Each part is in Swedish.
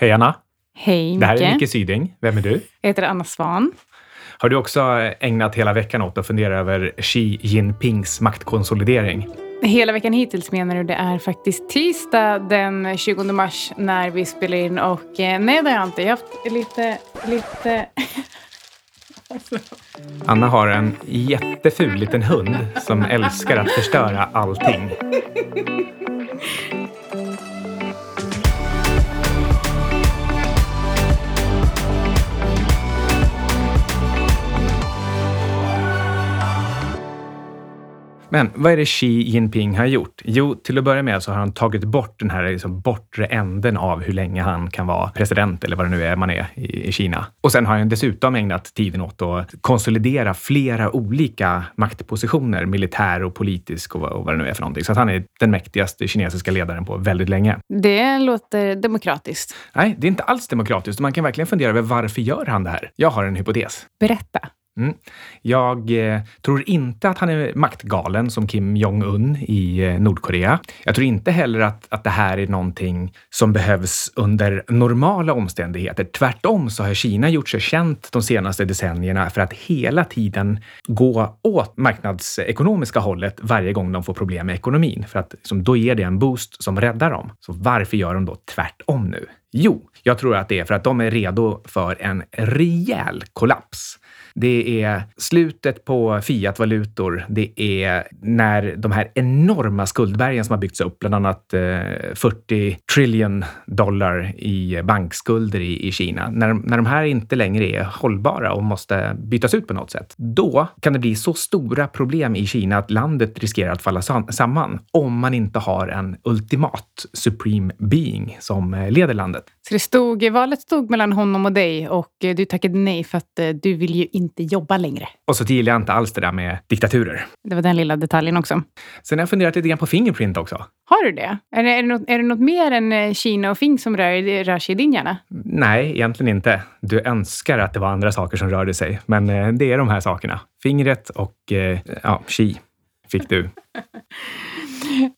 Hej Anna! Hej Micke. Det här är Micke Syding. Vem är du? Jag heter Anna Svan. Har du också ägnat hela veckan åt att fundera över Xi Jinpings maktkonsolidering? Hela veckan hittills menar du? Det är faktiskt tisdag den 20 mars när vi spelar in och eh, nej det har jag inte. Jag har haft lite, lite... Anna har en jätteful liten hund som älskar att förstöra allting. Men vad är det Xi Jinping har gjort? Jo, till att börja med så har han tagit bort den här liksom bortre änden av hur länge han kan vara president eller vad det nu är man är i, i Kina. Och sen har han dessutom ägnat tiden åt att konsolidera flera olika maktpositioner, militär och politisk och, och vad det nu är för någonting. Så att han är den mäktigaste kinesiska ledaren på väldigt länge. Det låter demokratiskt. Nej, det är inte alls demokratiskt. Man kan verkligen fundera över varför gör han det här? Jag har en hypotes. Berätta. Mm. Jag eh, tror inte att han är maktgalen som Kim Jong-Un i eh, Nordkorea. Jag tror inte heller att, att det här är någonting som behövs under normala omständigheter. Tvärtom så har Kina gjort sig känt de senaste decennierna för att hela tiden gå åt marknadsekonomiska hållet varje gång de får problem med ekonomin. För att liksom, då ger det en boost som räddar dem. Så varför gör de då tvärtom nu? Jo, jag tror att det är för att de är redo för en rejäl kollaps. Det är slutet på fiatvalutor. Det är när de här enorma skuldbergen som har byggts upp, bland annat eh, 40 trillion dollar i bankskulder i, i Kina. När, när de här inte längre är hållbara och måste bytas ut på något sätt, då kan det bli så stora problem i Kina att landet riskerar att falla samman om man inte har en ultimat supreme being som eh, leder landet. Så det stod, valet stod mellan honom och dig och eh, du tackade nej för att eh, du vill ju inte jobba längre. Och så gillar jag inte alls det där med diktaturer. Det var den lilla detaljen också. Sen har jag funderat lite grann på Fingerprint också. Har du det? Är det, är det, något, är det något mer än eh, Kina och Fing som rör, rör sig i din hjärna? Nej, egentligen inte. Du önskar att det var andra saker som rörde sig, men det är de här sakerna. Fingret och ja, Xi fick du.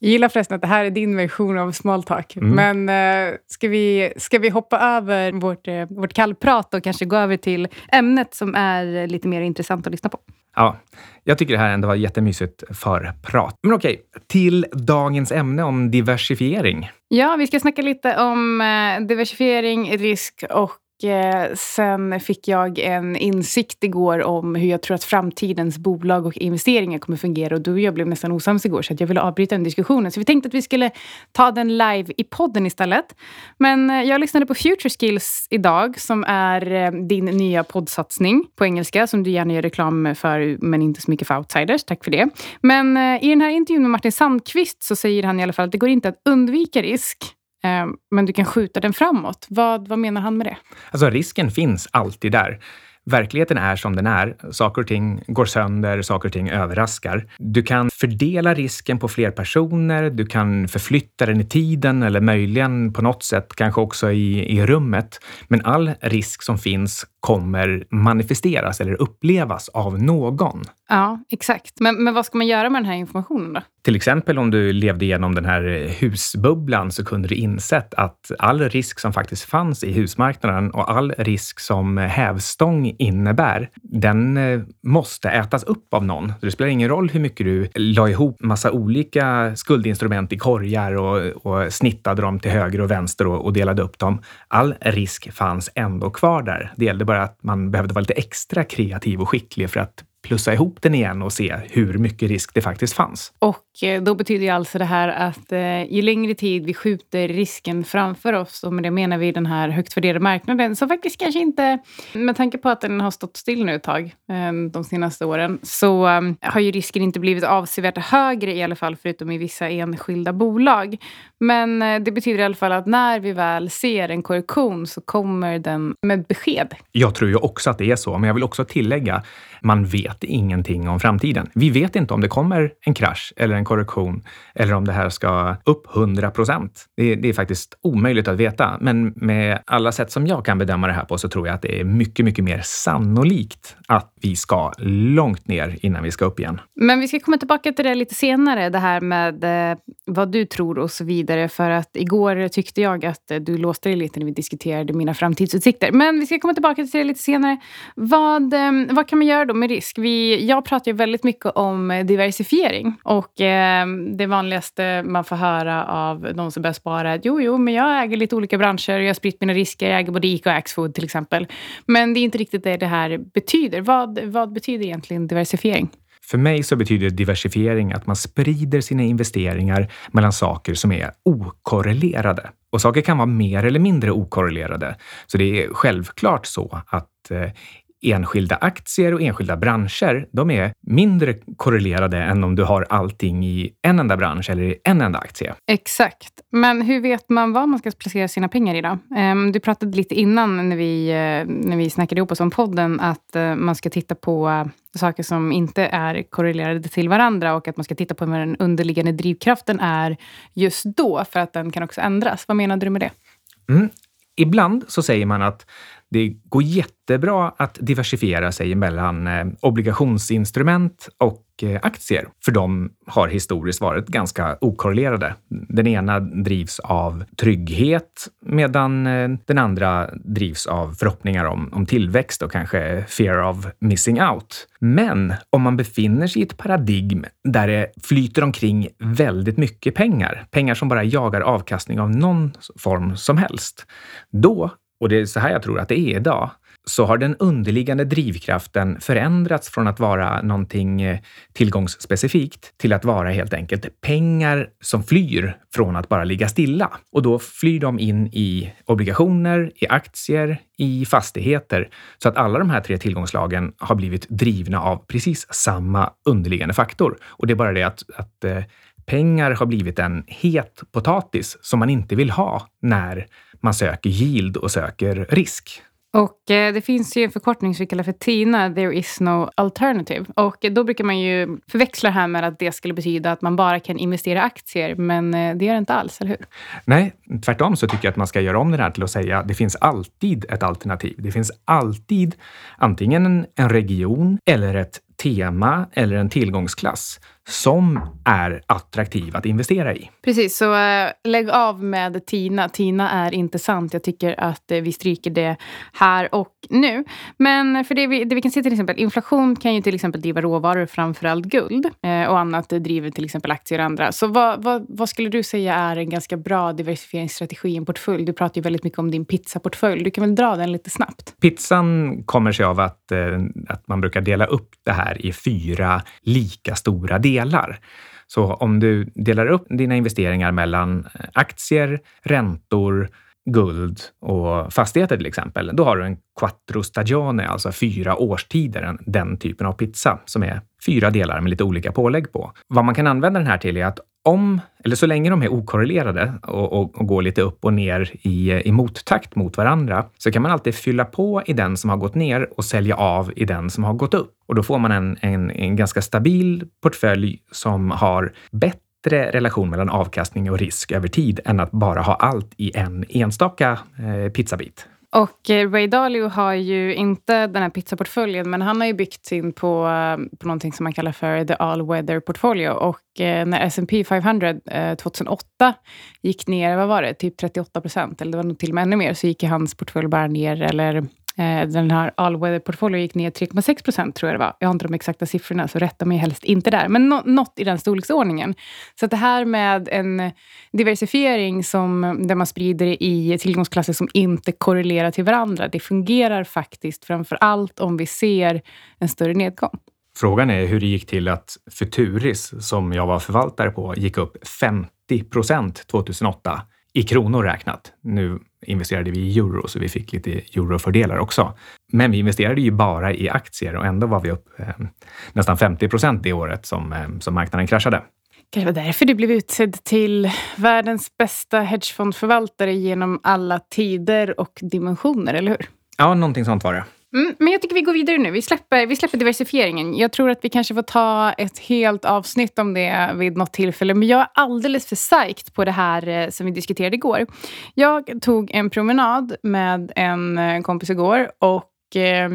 Jag gillar förresten att det här är din version av small talk. Mm. Men uh, ska, vi, ska vi hoppa över vårt, uh, vårt kallprat och kanske gå över till ämnet som är lite mer intressant att lyssna på? Ja, jag tycker det här ändå var jättemysigt för prat. Men okej, till dagens ämne om diversifiering. Ja, vi ska snacka lite om uh, diversifiering, risk och Eh, Eh, sen fick jag en insikt igår om hur jag tror att framtidens bolag och investeringar kommer fungera. Och du och jag blev nästan osams igår så jag ville avbryta den diskussionen. Så vi tänkte att vi skulle ta den live i podden istället. Men eh, jag lyssnade på Future Skills idag som är eh, din nya poddsatsning på engelska som du gärna gör reklam för men inte så mycket för outsiders. Tack för det. Men i den här intervjun med Martin Sandqvist så säger han i alla fall att det går inte att undvika risk Ehm, men du kan skjuta den framåt. Vad, vad menar han med det? Alltså risken finns alltid där. Verkligheten är som den är. Saker och ting går sönder, saker och ting överraskar. Du kan fördela risken på fler personer, du kan förflytta den i tiden eller möjligen på något sätt kanske också i, i rummet. Men all risk som finns kommer manifesteras eller upplevas av någon. Ja, exakt. Men, men vad ska man göra med den här informationen då? Till exempel om du levde igenom den här husbubblan så kunde du insett att all risk som faktiskt fanns i husmarknaden och all risk som hävstång innebär, den eh, måste ätas upp av någon. Så det spelar ingen roll hur mycket du la ihop massa olika skuldinstrument i korgar och, och snittade dem till höger och vänster och, och delade upp dem. All risk fanns ändå kvar där. Det gällde bara att man behövde vara lite extra kreativ och skicklig för att plussa ihop den igen och se hur mycket risk det faktiskt fanns. Och eh, då betyder ju alltså det här att eh, ju längre tid vi skjuter risken framför oss, och med det menar vi den här högt värderade marknaden, som faktiskt kanske inte, med tanke på att den har stått still nu ett tag eh, de senaste åren, så ehm, har ju risken inte blivit avsevärt högre i alla fall, förutom i vissa enskilda bolag. Men det betyder i alla fall att när vi väl ser en korrektion så kommer den med besked. Jag tror ju också att det är så, men jag vill också tillägga, man vet ingenting om framtiden. Vi vet inte om det kommer en krasch eller en korrektion eller om det här ska upp 100 procent. Det, det, är faktiskt omöjligt att veta, men med alla sätt som jag kan bedöma det här på så tror jag att det är mycket, mycket mer sannolikt att vi ska långt ner innan vi ska upp igen. Men vi ska komma tillbaka till det lite senare, det här med eh, vad du tror och så vidare vidare för att igår tyckte jag att eh, du låste dig lite när vi diskuterade mina framtidsutsikter. Men vi ska komma tillbaka till det lite senare. Vad, ehm, vad kan man göra då med risk? Vi, jag pratar ju väldigt mycket om eh, diversifiering och eh, det vanligaste man får höra av de som börjar spara är att jo, jo, men jag äger lite olika branscher, jag har spritt mina risker, jag äger både Ica och Axfood till exempel. Men det är inte riktigt det det här betyder. Vad, vad betyder egentligen diversifiering? För mig så betyder diversifiering att man sprider sina investeringar mellan saker som är okorrelerade. Och saker kan vara mer eller mindre okorrelerade. Så det är självklart så att eh, enskilda aktier och enskilda branscher, de är mindre korrelerade än om du har allting i en enda bransch eller i en enda aktie. Exakt. Men hur vet man vad man ska placera sina pengar i då? Ehm, du pratade lite innan när vi, eh, när vi snackade ihop oss om podden att eh, man ska titta på eh, saker som inte är korrelerade till varandra och att man ska titta på vad den underliggande drivkraften är just då, för att den kan också ändras. Vad menade du med det? Mm. Ibland så säger man att det går jättebra att diversifiera sig mellan eh, obligationsinstrument och eh, aktier, för de har historiskt varit ganska okorrelerade. Den ena drivs av trygghet medan eh, den andra drivs av förhoppningar om, om tillväxt och kanske fear of missing out. Men om man befinner sig i ett paradigm där det flyter omkring väldigt mycket pengar, pengar som bara jagar avkastning av någon form som helst, då och det är så här jag tror att det är idag, så har den underliggande drivkraften förändrats från att vara någonting eh, tillgångsspecifikt till att vara helt enkelt pengar som flyr från att bara ligga stilla. Och då flyr de in i obligationer, i aktier, i fastigheter. Så att alla de här tre tillgångslagen har blivit drivna av precis samma underliggande faktor. Och det är bara det att, att eh, pengar har blivit en het potatis som man inte vill ha när man söker yield och söker risk. Och eh, Det finns ju en förkortning som vi kallar för TINA, there is no alternative. Och Då brukar man ju förväxla det här med att det skulle betyda att man bara kan investera i aktier, men eh, det gör det inte alls, eller hur? Nej, tvärtom så tycker jag att man ska göra om det här till att säga att det finns alltid ett alternativ. Det finns alltid antingen en, en region eller ett tema eller en tillgångsklass som är attraktiv att investera i. Precis, så äh, lägg av med Tina. Tina är inte sant. Jag tycker att äh, vi stryker det här och nu. Men för det vi, det vi kan se till exempel, inflation kan ju till exempel driva råvaror, framförallt guld. Äh, och annat driver till exempel aktier och andra. Så vad, vad, vad, skulle du säga är en ganska bra diversifieringsstrategi i en portfölj? Du pratar ju väldigt mycket om din pizzaportfölj. Du kan väl dra den lite snabbt? Pizzan kommer sig av att, att man brukar dela upp det här i fyra lika stora delar delar. Så om du delar upp dina investeringar mellan eh, aktier, räntor, guld och fastigheter till exempel, då har du en quattro stagione, alltså fyra årstider, den typen av pizza som är fyra delar med lite olika pålägg på. Vad man kan använda den här till är att om, eller så länge de är okorrelerade och, och, och, går lite upp och ner i, i mottakt mot varandra, så kan man alltid fylla på i den som har gått ner och sälja av i den som har gått upp. Och då får man en, en, en ganska stabil portfölj som har bättre relation mellan avkastning och risk över tid än att bara ha allt i en enstaka eh, pizzabit. Och eh, Ray Dalio har ju inte den här pizzaportföljen, men han har ju byggt sin på, eh, på någonting som man kallar för the all weather portfolio. Och eh, när S&P 500 eh, 2008 gick ner, vad var det, typ 38 procent, eller det var nog till och med ännu mer, så gick hans portfölj bara ner, eller Eh, den här all weather portfolio gick ner 3,6 procent tror jag det var. Jag har inte de exakta siffrorna, så rätta mig helst inte där. Men no något i den storleksordningen. Så det här med en diversifiering som, där man sprider i tillgångsklasser som inte korrelerar till varandra, det fungerar faktiskt framför allt om vi ser en större nedgång. Frågan är hur det gick till att Futuris, som jag var förvaltare på, gick upp 50 procent 2008 i kronor räknat. Nu investerade vi i euro, så vi fick lite eurofördelar också. Men vi investerade ju bara i aktier och ändå var vi upp eh, nästan 50 procent det året som, eh, som marknaden kraschade. Det var därför du blev utsedd till världens bästa hedgefondförvaltare genom alla tider och dimensioner, eller hur? Ja, någonting sånt var det. Mm, men jag tycker vi går vidare nu. Vi släpper, vi släpper diversifieringen. Jag tror att vi kanske får ta ett helt avsnitt om det vid något tillfälle. Men jag är alldeles för psyched på det här eh, som vi diskuterade igår. Jag tog en promenad med en eh, kompis igår och eh,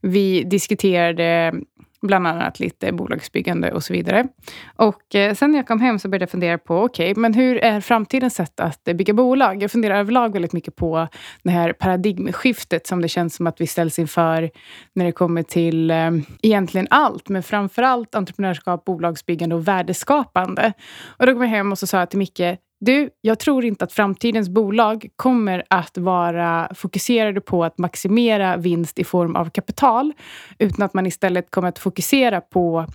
vi diskuterade bland annat lite bolagsbyggande och så vidare. Och eh, sen när jag kom hem så började jag fundera på, okej, okay, men hur är framtidens sätt att bygga bolag? Jag funderar överlag väldigt mycket på det här paradigmskiftet som det känns som att vi ställs inför när det kommer till eh, egentligen allt, men framför allt entreprenörskap, bolagsbyggande och värdeskapande. Och då kom jag hem och så sa jag till Micke, du, jag tror inte att framtidens bolag kommer att vara fokuserade på att maximera vinst i form av kapital, utan att man istället kommer att fokusera på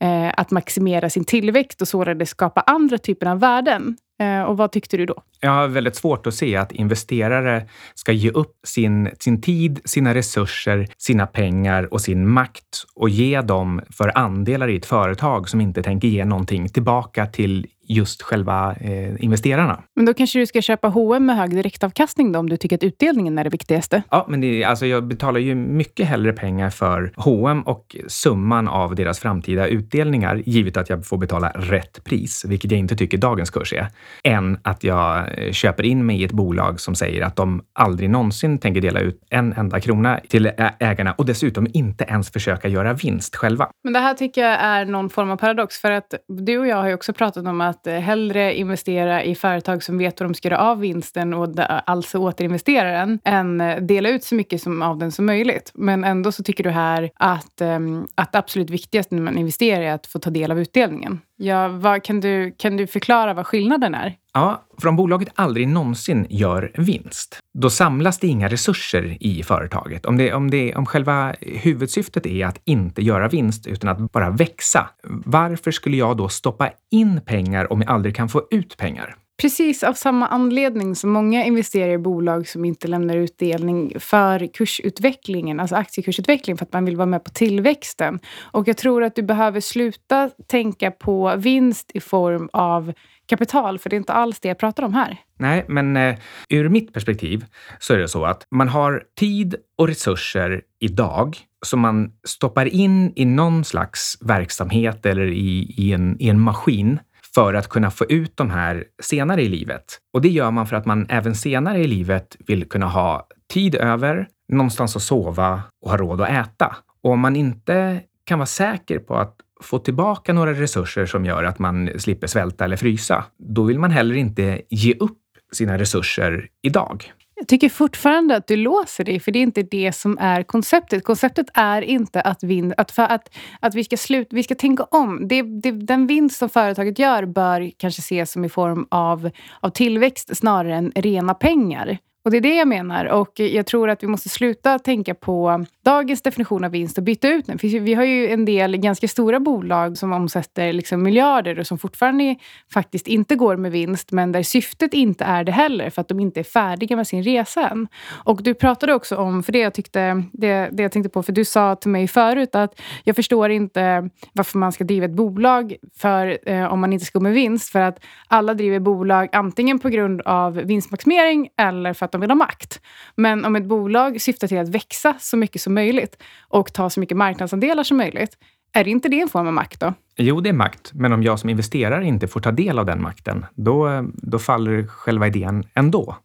eh, att maximera sin tillväxt och således skapa andra typer av värden. Eh, och vad tyckte du då? Jag har väldigt svårt att se att investerare ska ge upp sin, sin tid, sina resurser, sina pengar och sin makt och ge dem för andelar i ett företag som inte tänker ge någonting tillbaka till just själva eh, investerarna. Men då kanske du ska köpa H&M med hög direktavkastning då, om du tycker att utdelningen är det viktigaste? Ja, men det, alltså jag betalar ju mycket hellre pengar för H&M och summan av deras framtida utdelningar, givet att jag får betala rätt pris, vilket jag inte tycker dagens kurs är, än att jag eh, köper in mig i ett bolag som säger att de aldrig någonsin tänker dela ut en enda krona till ägarna och dessutom inte ens försöka göra vinst själva. Men det här tycker jag är någon form av paradox, för att du och jag har ju också pratat om att eh, hellre investera i företag som vet vad de ska göra av vinsten och alltså återinvestera den, än eh, dela ut så mycket som, av den som möjligt. Men ändå så tycker du här att, ehm, att det absolut viktigaste när man investerar är att få ta del av utdelningen. Ja, vad, kan, du, kan du förklara vad skillnaden är? Ja, för om bolaget aldrig någonsin gör vinst, då samlas det inga resurser i företaget. Om, det, om, det, om själva huvudsyftet är att inte göra vinst utan att bara växa, varför skulle jag då stoppa in pengar om jag aldrig kan få ut pengar? Precis av samma anledning som många investerar i bolag som inte lämnar utdelning för kursutvecklingen, alltså aktiekursutvecklingen, för att man vill vara med på tillväxten. Och jag tror att du behöver sluta tänka på vinst i form av kapital, för det är inte alls det jag pratar om här. Nej, men eh, ur mitt perspektiv så är det så att man har tid och resurser idag som man stoppar in i någon slags verksamhet eller i, i, en, i en maskin för att kunna få ut de här senare i livet. Och det gör man för att man även senare i livet vill kunna ha tid över, någonstans att sova och ha råd att äta. Och om man inte kan vara säker på att få tillbaka några resurser som gör att man slipper svälta eller frysa, då vill man heller inte ge upp sina resurser idag. Jag tycker fortfarande att du låser dig, för det är inte det som är konceptet. Konceptet är inte att, vin, att, för att, att vi, ska slut, vi ska tänka om. Det, det, den vinst som företaget gör bör kanske ses som i form av, av tillväxt snarare än rena pengar. Och det är det jag menar. Och jag tror att vi måste sluta tänka på dagens definition av vinst och byta ut den. För vi har ju en del ganska stora bolag som omsätter liksom miljarder och som fortfarande faktiskt inte går med vinst, men där syftet inte är det heller, för att de inte är färdiga med sin resa än. Och du pratade också om, för det jag, tyckte, det, det jag tänkte på, för du sa till mig förut att jag förstår inte varför man ska driva ett bolag för, eh, om man inte ska gå med vinst, för att alla driver bolag antingen på grund av vinstmaximering eller för att de vill ha makt. Men om ett bolag syftar till att växa så mycket som möjligt och ta så mycket marknadsandelar som möjligt, är inte det en form av makt då? Jo, det är makt. Men om jag som investerare inte får ta del av den makten, då, då faller själva idén ändå.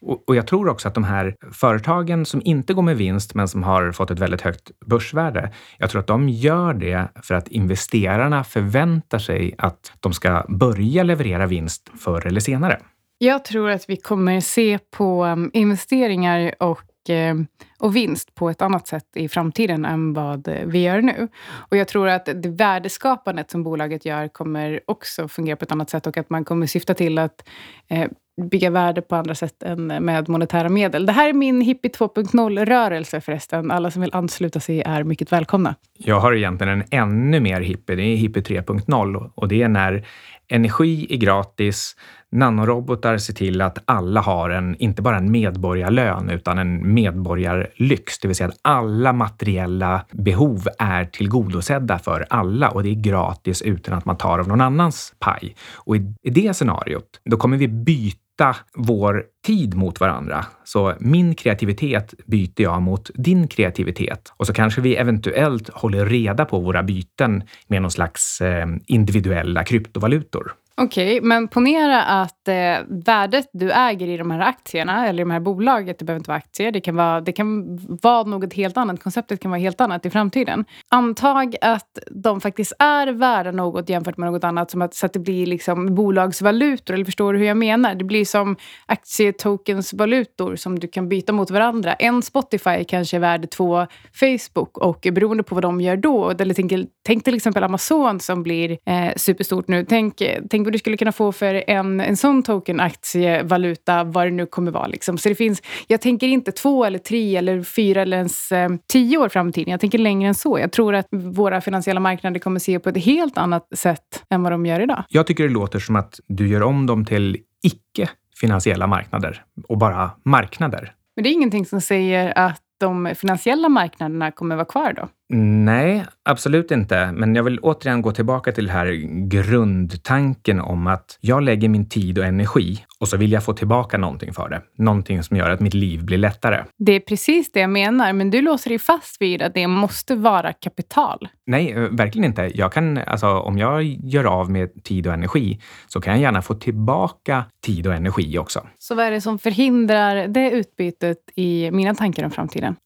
Och, och jag tror också att de här företagen som inte går med vinst, men som har fått ett väldigt högt börsvärde, jag tror att de gör det för att investerarna förväntar sig att de ska börja leverera vinst förr eller senare. Jag tror att vi kommer se på um, investeringar och um, och vinst på ett annat sätt i framtiden än vad eh, vi gör nu. Och jag tror att det värdeskapandet som bolaget gör kommer också fungera på ett annat sätt och att man kommer syfta till att eh, bygga värde på andra sätt än med monetära medel. Det här är min hippie 2.0-rörelse förresten. Alla som vill ansluta sig är mycket välkomna. Jag har egentligen en ännu mer hippie. Det är hippie 3.0 och det är när energi är gratis, nanorobotar ser till att alla har en, inte bara en medborgarlön, utan en medborgarlyx, det vill säga att alla materiella behov är tillgodosedda för alla och det är gratis utan att man tar av någon annans paj. Och i, i det scenariot, då kommer vi byta vår tid mot varandra. Så min kreativitet byter jag mot din kreativitet. Och så kanske vi eventuellt håller reda på våra byten med någon slags eh, individuella kryptovalutor. Okej, okay, men ponera att eh, värdet du äger i de här aktierna eller i de här bolaget, det behöver inte vara aktier, det kan vara, det kan vara något helt annat, konceptet kan vara helt annat i framtiden. Antag att de faktiskt är värda något jämfört med något annat, som att, så att det blir liksom bolagsvalutor, eller förstår du hur jag menar? Det blir som aktietokensvalutor som du kan byta mot varandra. En Spotify kanske är värd två Facebook och beroende på vad de gör då, eller tänk, tänk till exempel Amazon som blir eh, superstort nu. Tänk, tänk vad du skulle kunna få för en, en sån token, aktievaluta, vad det nu kommer vara. Liksom. Så det finns, jag tänker inte två eller tre eller fyra eller ens eh, tio år fram i tiden. Jag tänker längre än så. Jag tror att våra finansiella marknader kommer se på ett helt annat sätt än vad de gör idag. Jag tycker det låter som att du gör om dem till icke finansiella marknader och bara marknader. Men det är ingenting som säger att de finansiella marknaderna kommer vara kvar då? Nej, absolut inte. Men jag vill återigen gå tillbaka till den här grundtanken om att jag lägger min tid och energi och så vill jag få tillbaka någonting för det. Någonting som gör att mitt liv blir lättare. Det är precis det jag menar, men du låser dig fast vid att det måste vara kapital. Nej, eh, verkligen inte. Jag kan, alltså, om jag gör av med tid och energi så kan jag gärna få tillbaka tid och energi också. Så vad är det som förhindrar det utbytet i mina tankar om framtiden?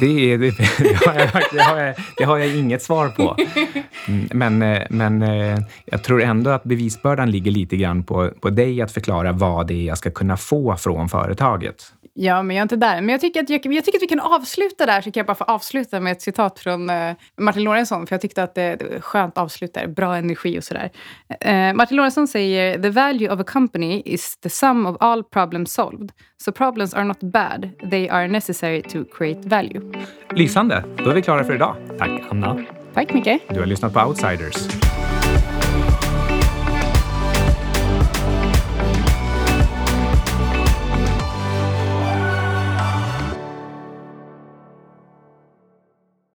Det, det, det, har jag, det, har jag, det har jag inget svar på. Mm, men, eh, men eh, jag tror ändå att bevisbördan ligger lite grann på, på dig att förklara vad det är jag ska kunna få från företaget. Ja, men jag är inte där. Men jag tycker att, jag, jag tycker att vi kan avsluta där, så kan jag bara få avsluta med ett citat från uh, Martin Lorentzon, för jag tyckte att det, det skönt att avsluta, bra energi och sådär. Uh, Martin Lorentzon säger “The value of a company is the sum of all problems solved. So problems are not bad, they are necessary to create value.” Lysande! Då är vi klara för idag. Tack, Anna. Tack, Micke. Du har lyssnat på Outsiders.